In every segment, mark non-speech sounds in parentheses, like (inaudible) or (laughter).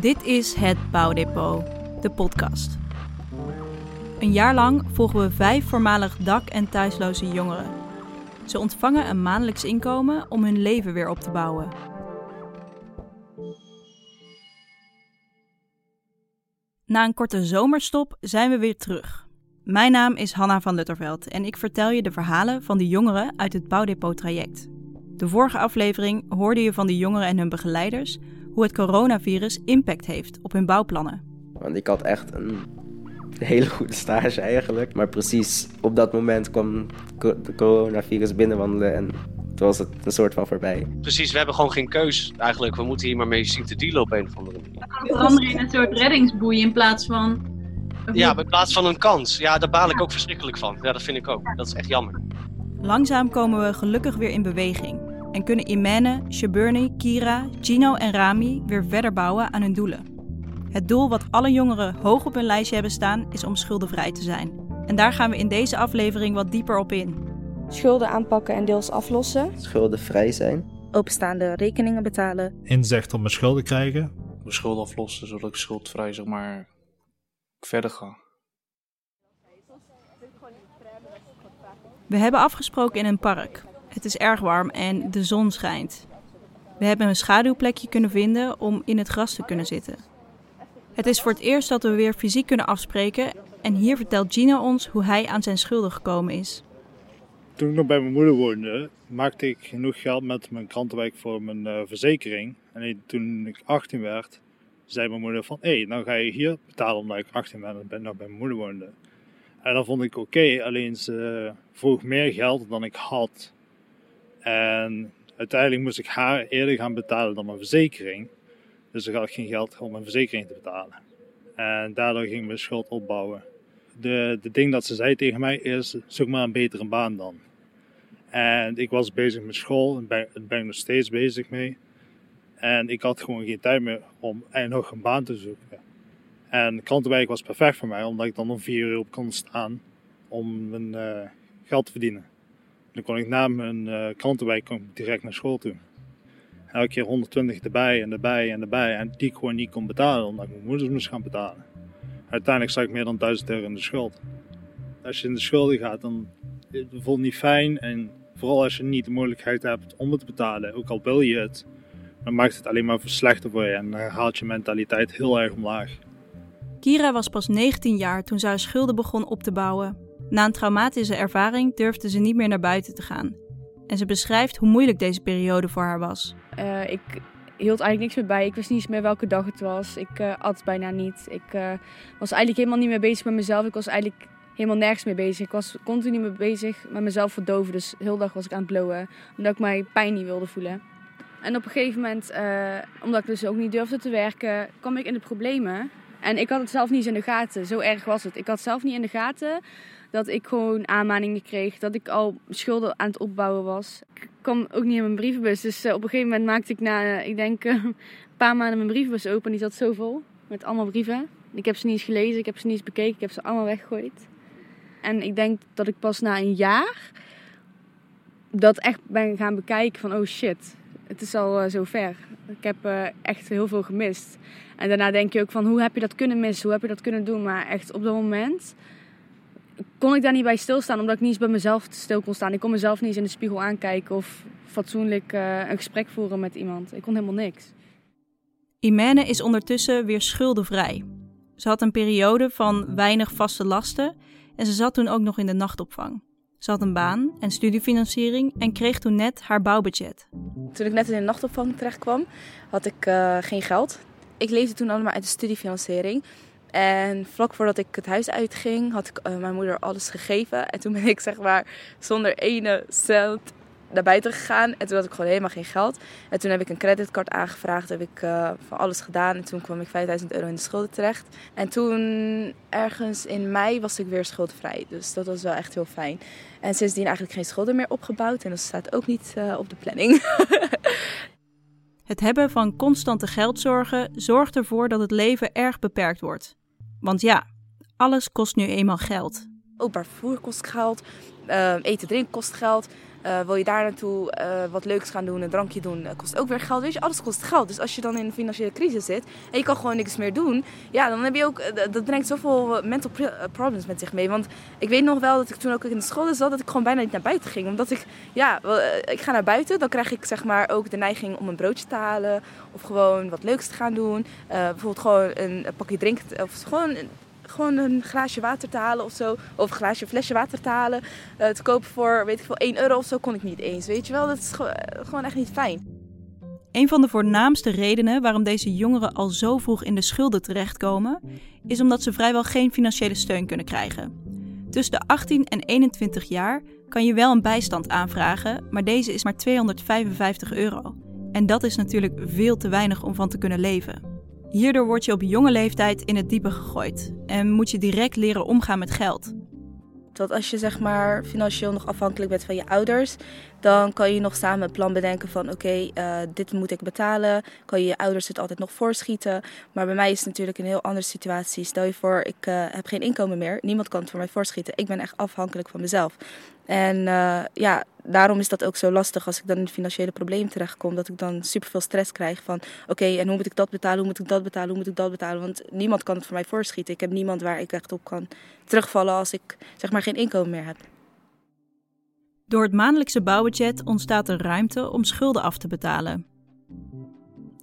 Dit is het Bouwdepot, de podcast. Een jaar lang volgen we vijf voormalig dak- en thuisloze jongeren. Ze ontvangen een maandelijks inkomen om hun leven weer op te bouwen. Na een korte zomerstop zijn we weer terug. Mijn naam is Hanna van Lutterveld en ik vertel je de verhalen van de jongeren uit het Bouwdepot-traject. De vorige aflevering hoorde je van de jongeren en hun begeleiders hoe het coronavirus impact heeft op hun bouwplannen. Want ik had echt een hele goede stage eigenlijk. Maar precies op dat moment kwam de coronavirus binnenwandelen en toen was het een soort van voorbij. Precies, we hebben gewoon geen keus eigenlijk. We moeten hier maar mee zien te dealen op een of andere manier. Veranderen in een soort reddingsboei in plaats van... Ja, in plaats van een kans. Ja, daar baal ik ook verschrikkelijk van. Ja, dat vind ik ook. Dat is echt jammer. Langzaam komen we gelukkig weer in beweging en kunnen Imene, Shaburni, Kira, Gino en Rami weer verder bouwen aan hun doelen. Het doel wat alle jongeren hoog op hun lijstje hebben staan is om schuldenvrij te zijn. En daar gaan we in deze aflevering wat dieper op in. Schulden aanpakken en deels aflossen. Schuldenvrij zijn. Openstaande rekeningen betalen. Inzicht op mijn schulden krijgen. Mijn schulden aflossen zodat ik schuldvrij zeg maar verder ga. We hebben afgesproken in een park. Het is erg warm en de zon schijnt. We hebben een schaduwplekje kunnen vinden om in het gras te kunnen zitten. Het is voor het eerst dat we weer fysiek kunnen afspreken en hier vertelt Gino ons hoe hij aan zijn schulden gekomen is. Toen ik nog bij mijn moeder woonde, maakte ik genoeg geld met mijn krantenwijk voor mijn uh, verzekering. En toen ik 18 werd, zei mijn moeder van, hé, hey, nou ga je hier betalen omdat ik 18 ben en nog bij mijn moeder woonde. En dat vond ik oké, alleen ze vroeg meer geld dan ik had. En uiteindelijk moest ik haar eerder gaan betalen dan mijn verzekering. Dus ik had geen geld om mijn verzekering te betalen. En daardoor ging mijn schuld opbouwen. De, de ding dat ze zei tegen mij is, zoek maar een betere baan dan. En ik was bezig met school en ben, ben ik nog steeds bezig mee. En ik had gewoon geen tijd meer om nog een baan te zoeken. En krantenwerk was perfect voor mij, omdat ik dan om vier uur op kon staan om mijn uh, geld te verdienen. Dan kon ik na mijn uh, direct naar school toe. Elke keer 120 erbij en erbij en erbij. En die ik gewoon niet kon betalen, omdat ik mijn moeders moest gaan betalen. Uiteindelijk zag ik meer dan 1000 euro in de schuld. Als je in de schulden gaat, dan voelt het niet fijn. En vooral als je niet de mogelijkheid hebt om het te betalen, ook al wil je het, dan maakt het alleen maar verslechter voor je. En dan haalt je mentaliteit heel erg omlaag. Kira was pas 19 jaar toen ze haar schulden begon op te bouwen. Na een traumatische ervaring durfde ze niet meer naar buiten te gaan. En ze beschrijft hoe moeilijk deze periode voor haar was. Uh, ik hield eigenlijk niks meer bij. Ik wist niet meer welke dag het was. Ik uh, at bijna niet. Ik uh, was eigenlijk helemaal niet meer bezig met mezelf. Ik was eigenlijk helemaal nergens mee bezig. Ik was continu mee bezig met mezelf verdoven. Dus heel dag was ik aan het blowen. Omdat ik mijn pijn niet wilde voelen. En op een gegeven moment, omdat ik dus ook niet durfde te werken, kwam ik in de problemen. En ik had het zelf niet eens in de gaten. Zo erg was het. Ik had zelf niet in de gaten dat ik gewoon aanmaningen kreeg. Dat ik al schulden aan het opbouwen was. Ik kwam ook niet in mijn brievenbus. Dus uh, op een gegeven moment maakte ik na, uh, ik denk, (laughs) een paar maanden mijn brievenbus open. En die zat zo vol. Met allemaal brieven. Ik heb ze niet eens gelezen. Ik heb ze niet eens bekeken. Ik heb ze allemaal weggegooid. En ik denk dat ik pas na een jaar dat echt ben gaan bekijken van oh shit. Het is al zo ver. Ik heb echt heel veel gemist. En daarna denk je ook van hoe heb je dat kunnen missen? Hoe heb je dat kunnen doen? Maar echt op dat moment kon ik daar niet bij stilstaan. Omdat ik niet eens bij mezelf stil kon staan. Ik kon mezelf niet eens in de spiegel aankijken. Of fatsoenlijk uh, een gesprek voeren met iemand. Ik kon helemaal niks. Imene is ondertussen weer schuldenvrij. Ze had een periode van weinig vaste lasten. En ze zat toen ook nog in de nachtopvang. Ze had een baan en studiefinanciering en kreeg toen net haar bouwbudget. Toen ik net in de nachtopvang terecht kwam, had ik uh, geen geld. Ik leefde toen allemaal uit de studiefinanciering. En vlak voordat ik het huis uitging, had ik uh, mijn moeder alles gegeven. En toen ben ik zeg maar zonder ene cent naar buiten gegaan. En toen had ik gewoon helemaal geen geld. En toen heb ik een creditcard aangevraagd. Heb ik uh, van alles gedaan. En toen kwam ik 5000 euro in de schulden terecht. En toen ergens in mei was ik weer schuldvrij. Dus dat was wel echt heel fijn. En sindsdien eigenlijk geen schulden meer opgebouwd. En dat staat ook niet uh, op de planning. (laughs) het hebben van constante geldzorgen zorgt ervoor dat het leven erg beperkt wordt. Want ja, alles kost nu eenmaal geld. Openbaar vervoer kost geld, uh, eten drinken kost geld. Eh, wil je daar naartoe eh, wat leuks gaan doen, een drankje doen, uh, kost ook weer geld. Weet je, alles kost geld. Dus als je dan in een financiële crisis zit en je kan gewoon niks meer doen, ja, dan heb je ook, dat brengt zoveel mental problems met zich mee. Want ik weet nog wel dat ik toen ook in de school zat, dat ik gewoon bijna niet naar buiten ging. Omdat ik, ja, ik ga naar buiten, dan krijg ik zeg maar ook de neiging om een broodje te halen of gewoon wat leuks te gaan doen. bijvoorbeeld gewoon een, pakje drinken, of gewoon gewoon een glaasje water te halen of zo. Of een glaasje, flesje water te halen. Uh, te kopen voor, weet ik veel, 1 euro of zo kon ik niet eens. Weet je wel, dat is gewoon echt niet fijn. Een van de voornaamste redenen waarom deze jongeren al zo vroeg in de schulden terechtkomen, is omdat ze vrijwel geen financiële steun kunnen krijgen. Tussen de 18 en 21 jaar kan je wel een bijstand aanvragen, maar deze is maar 255 euro. En dat is natuurlijk veel te weinig om van te kunnen leven. Hierdoor word je op jonge leeftijd in het diepe gegooid en moet je direct leren omgaan met geld. Dat als je zeg maar financieel nog afhankelijk bent van je ouders, dan kan je nog samen een plan bedenken van oké, eh, dit moet ik betalen. Kan je je ouders het altijd nog voorschieten. Maar bij mij is het natuurlijk een heel andere situatie. Stel je voor, ik uh, heb geen inkomen meer. Niemand kan het voor mij voorschieten. Ik ben echt afhankelijk van mezelf. En uh, ja, daarom is dat ook zo lastig als ik dan in financiële probleem terechtkom. Dat ik dan superveel stress krijg van oké, en hoe moet ik dat betalen, hoe moet ik dat betalen, hoe moet ik dat betalen. Want niemand kan het voor mij voorschieten. Ik heb niemand waar ik echt op kan terugvallen als ik zeg maar geen inkomen meer heb. Door het maandelijkse bouwbudget ontstaat er ruimte om schulden af te betalen.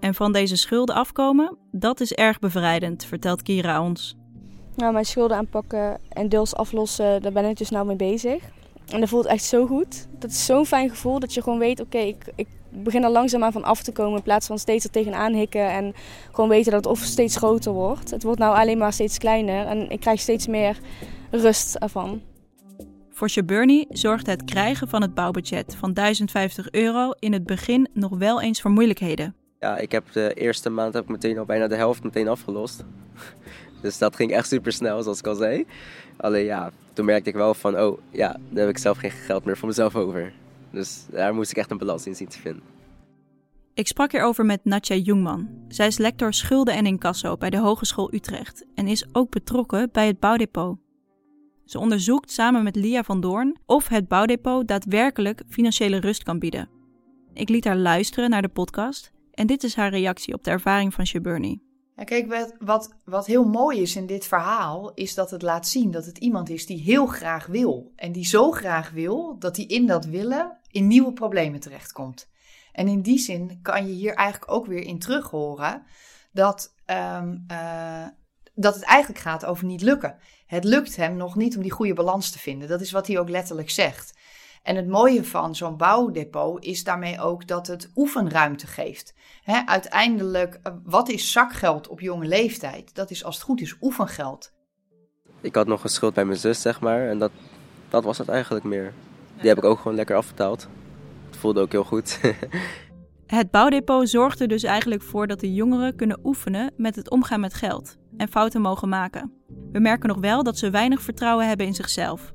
En van deze schulden afkomen, dat is erg bevrijdend, vertelt Kira ons. Nou, mijn schulden aanpakken en deels aflossen, daar ben ik dus nou mee bezig. En dat voelt echt zo goed. Dat is zo'n fijn gevoel dat je gewoon weet, oké, ik, ik begin er langzaamaan van af te komen in plaats van steeds er tegenaan hikken en gewoon weten dat het of steeds groter wordt. Het wordt nou alleen maar steeds kleiner en ik krijg steeds meer rust ervan. Voor Shaburny zorgt het krijgen van het bouwbudget van 1050 euro in het begin nog wel eens voor moeilijkheden. Ja, ik heb de eerste maand heb ik meteen al bijna de helft meteen afgelost. Dus dat ging echt super snel, zoals ik al zei. Alleen ja, toen merkte ik wel van, oh ja, dan heb ik zelf geen geld meer voor mezelf over. Dus daar moest ik echt een balans in zien te vinden. Ik sprak hierover met Natja Jungman. Zij is lector schulden en incasso bij de Hogeschool Utrecht en is ook betrokken bij het bouwdepot. Ze onderzoekt samen met Lia van Doorn of het bouwdepot daadwerkelijk financiële rust kan bieden. Ik liet haar luisteren naar de podcast en dit is haar reactie op de ervaring van Shaburny. Ja, kijk, wat, wat heel mooi is in dit verhaal, is dat het laat zien dat het iemand is die heel graag wil. En die zo graag wil, dat hij in dat willen in nieuwe problemen terechtkomt. En in die zin kan je hier eigenlijk ook weer in terug horen dat, um, uh, dat het eigenlijk gaat over niet lukken. Het lukt hem nog niet om die goede balans te vinden. Dat is wat hij ook letterlijk zegt. En het mooie van zo'n bouwdepot is daarmee ook dat het oefenruimte geeft. uiteindelijk, eh, wat is zakgeld op jonge leeftijd? Dat is als het goed is oefengeld. Ik had nog een schuld bij mijn zus, zeg maar. En dat, dat was het eigenlijk meer. Die heb ik ook gewoon lekker afbetaald. Het voelde ook heel goed. (laughs) het bouwdepot zorgt er dus eigenlijk voor dat de jongeren kunnen oefenen met het omgaan met geld en fouten mogen maken. We merken nog wel dat ze weinig vertrouwen hebben in zichzelf.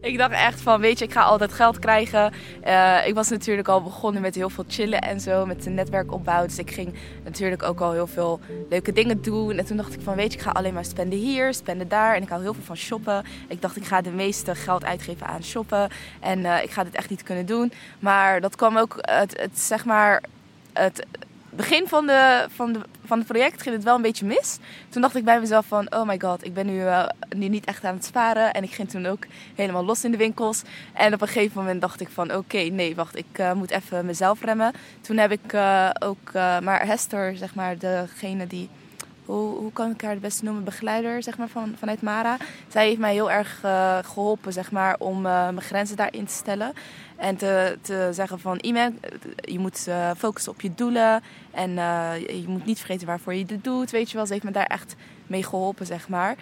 Ik dacht echt van, weet je, ik ga altijd geld krijgen. Uh, ik was natuurlijk al begonnen met heel veel chillen en zo, met een netwerkopbouw. Dus ik ging natuurlijk ook al heel veel leuke dingen doen. En toen dacht ik van, weet je, ik ga alleen maar spenden hier, spenden daar. En ik hou heel veel van shoppen. Ik dacht, ik ga de meeste geld uitgeven aan shoppen. En uh, ik ga dit echt niet kunnen doen. Maar dat kwam ook, het, het zeg maar, het begin van, de, van, de, van het project ging het wel een beetje mis. Toen dacht ik bij mezelf van, oh my god, ik ben nu, uh, nu niet echt aan het sparen. En ik ging toen ook helemaal los in de winkels. En op een gegeven moment dacht ik van, oké, nee, wacht, ik uh, moet even mezelf remmen. Toen heb ik uh, ook, maar Hester, zeg maar, degene die hoe, kan ik haar het beste noemen, begeleider zeg maar, van, vanuit Mara. Zij heeft mij heel erg uh, geholpen zeg maar, om uh, mijn grenzen daarin te stellen. En te, te zeggen van iemand, je moet uh, focussen op je doelen. En je moet niet vergeten waarvoor je dit doet. Weet je wel, ze heeft me daar echt mee geholpen, zeg maar.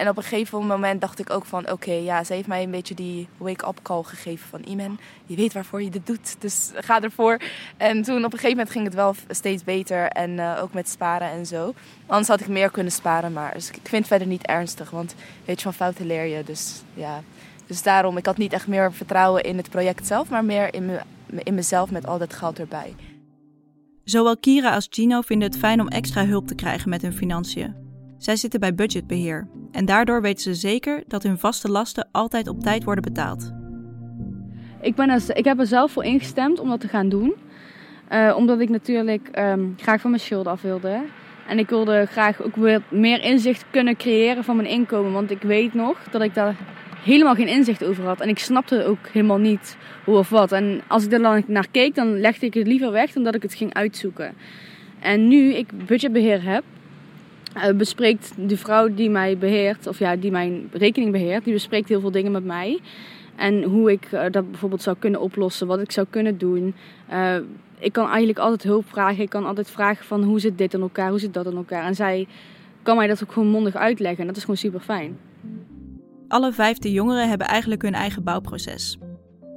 En op een gegeven moment dacht ik ook van... oké, ja, ze heeft mij een beetje die wake-up call gegeven van... Iman, je weet waarvoor je dit doet, dus ga ervoor. En toen op een gegeven moment ging het wel steeds beter. En uh, ook met sparen en zo. Anders had ik meer kunnen sparen, maar dus ik vind het verder niet ernstig. Want weet je, van fouten leer je, dus ja... Dus daarom, ik had niet echt meer vertrouwen in het project zelf... maar meer in, me, in mezelf met al dat geld erbij. Zowel Kira als Gino vinden het fijn om extra hulp te krijgen met hun financiën. Zij zitten bij budgetbeheer en daardoor weten ze zeker dat hun vaste lasten altijd op tijd worden betaald. Ik, ben er, ik heb er zelf voor ingestemd om dat te gaan doen. Uh, omdat ik natuurlijk um, graag van mijn schulden af wilde. En ik wilde graag ook weer meer inzicht kunnen creëren van mijn inkomen. Want ik weet nog dat ik daar helemaal geen inzicht over had. En ik snapte ook helemaal niet hoe of wat. En als ik er dan naar keek, dan legde ik het liever weg dan dat ik het ging uitzoeken. En nu ik budgetbeheer heb, uh, bespreekt de vrouw die mij beheert, of ja, die mijn rekening beheert, die bespreekt heel veel dingen met mij. En hoe ik uh, dat bijvoorbeeld zou kunnen oplossen, wat ik zou kunnen doen. Uh, ik kan eigenlijk altijd hulp vragen. Ik kan altijd vragen van hoe zit dit in elkaar, hoe zit dat in elkaar. En zij kan mij dat ook gewoon mondig uitleggen. En dat is gewoon super fijn. Alle vijfde jongeren hebben eigenlijk hun eigen bouwproces.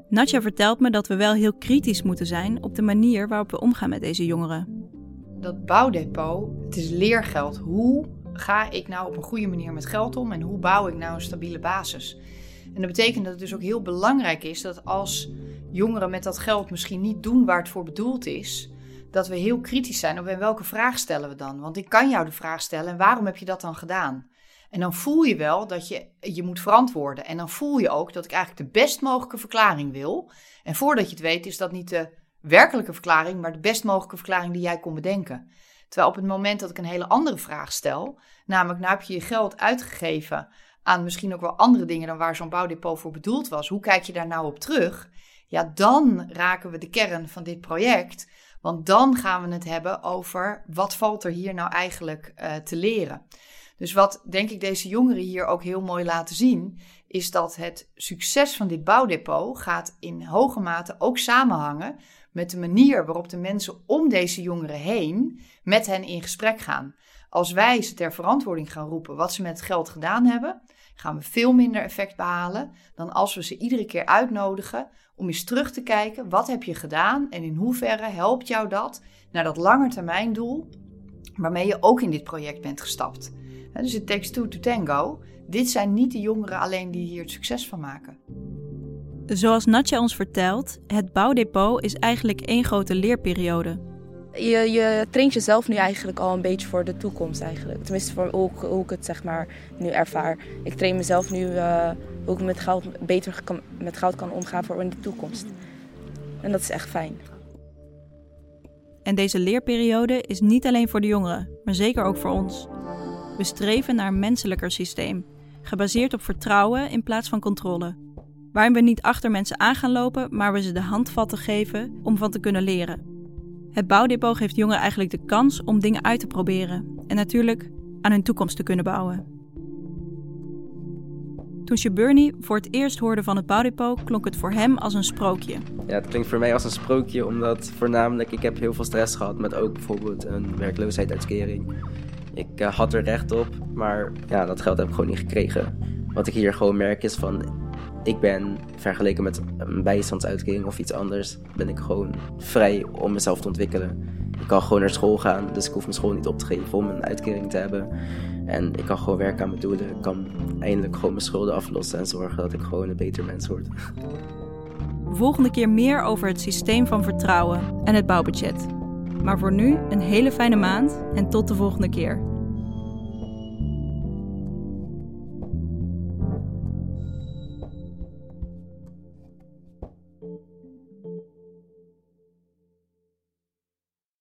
Natja vertelt me dat we wel heel kritisch moeten zijn op de manier waarop we omgaan met deze jongeren. Dat bouwdepot, het is leergeld. Hoe ga ik nou op een goede manier met geld om en hoe bouw ik nou een stabiele basis? En dat betekent dat het dus ook heel belangrijk is dat als jongeren met dat geld misschien niet doen waar het voor bedoeld is, dat we heel kritisch zijn op en welke vraag stellen we dan? Want ik kan jou de vraag stellen en waarom heb je dat dan gedaan? En dan voel je wel dat je je moet verantwoorden. En dan voel je ook dat ik eigenlijk de best mogelijke verklaring wil. En voordat je het weet is dat niet de werkelijke verklaring, maar de best mogelijke verklaring die jij kon bedenken. Terwijl op het moment dat ik een hele andere vraag stel, namelijk nou heb je je geld uitgegeven aan misschien ook wel andere dingen dan waar zo'n bouwdepot voor bedoeld was. Hoe kijk je daar nou op terug? Ja, dan raken we de kern van dit project. Want dan gaan we het hebben over wat valt er hier nou eigenlijk uh, te leren. Dus wat denk ik deze jongeren hier ook heel mooi laten zien, is dat het succes van dit bouwdepot gaat in hoge mate ook samenhangen met de manier waarop de mensen om deze jongeren heen met hen in gesprek gaan. Als wij ze ter verantwoording gaan roepen wat ze met geld gedaan hebben, gaan we veel minder effect behalen dan als we ze iedere keer uitnodigen om eens terug te kijken wat heb je gedaan en in hoeverre helpt jou dat naar dat langetermijndoel waarmee je ook in dit project bent gestapt. Dus het takes two to tango. Dit zijn niet de jongeren alleen die hier het succes van maken. Zoals Natja ons vertelt, het bouwdepot is eigenlijk één grote leerperiode. Je, je traint jezelf nu eigenlijk al een beetje voor de toekomst eigenlijk. Tenminste voor hoe, hoe ik het zeg maar nu ervaar. Ik train mezelf nu uh, hoe ik met geld beter kan, met geld kan omgaan voor in de toekomst. En dat is echt fijn. En deze leerperiode is niet alleen voor de jongeren, maar zeker ook voor ons. We streven naar een menselijker systeem, gebaseerd op vertrouwen in plaats van controle. Waarin we niet achter mensen aan gaan lopen, maar we ze de handvatten geven om van te kunnen leren. Het bouwdepot geeft jongeren eigenlijk de kans om dingen uit te proberen en natuurlijk aan hun toekomst te kunnen bouwen. Toen Shaburni voor het eerst hoorde van het bouwdepot, klonk het voor hem als een sprookje. Ja, het klinkt voor mij als een sprookje, omdat voornamelijk ik heb heel veel stress gehad met ook bijvoorbeeld een werkloosheidsuitkering. Ik uh, had er recht op, maar ja, dat geld heb ik gewoon niet gekregen. Wat ik hier gewoon merk is van, ik ben vergeleken met een bijstandsuitkering of iets anders, ben ik gewoon vrij om mezelf te ontwikkelen. Ik kan gewoon naar school gaan, dus ik hoef mijn school niet op te geven om een uitkering te hebben. En ik kan gewoon werken aan mijn doelen. Ik kan eindelijk gewoon mijn schulden aflossen en zorgen dat ik gewoon een beter mens word. Volgende keer meer over het systeem van vertrouwen en het bouwbudget. Maar voor nu een hele fijne maand en tot de volgende keer.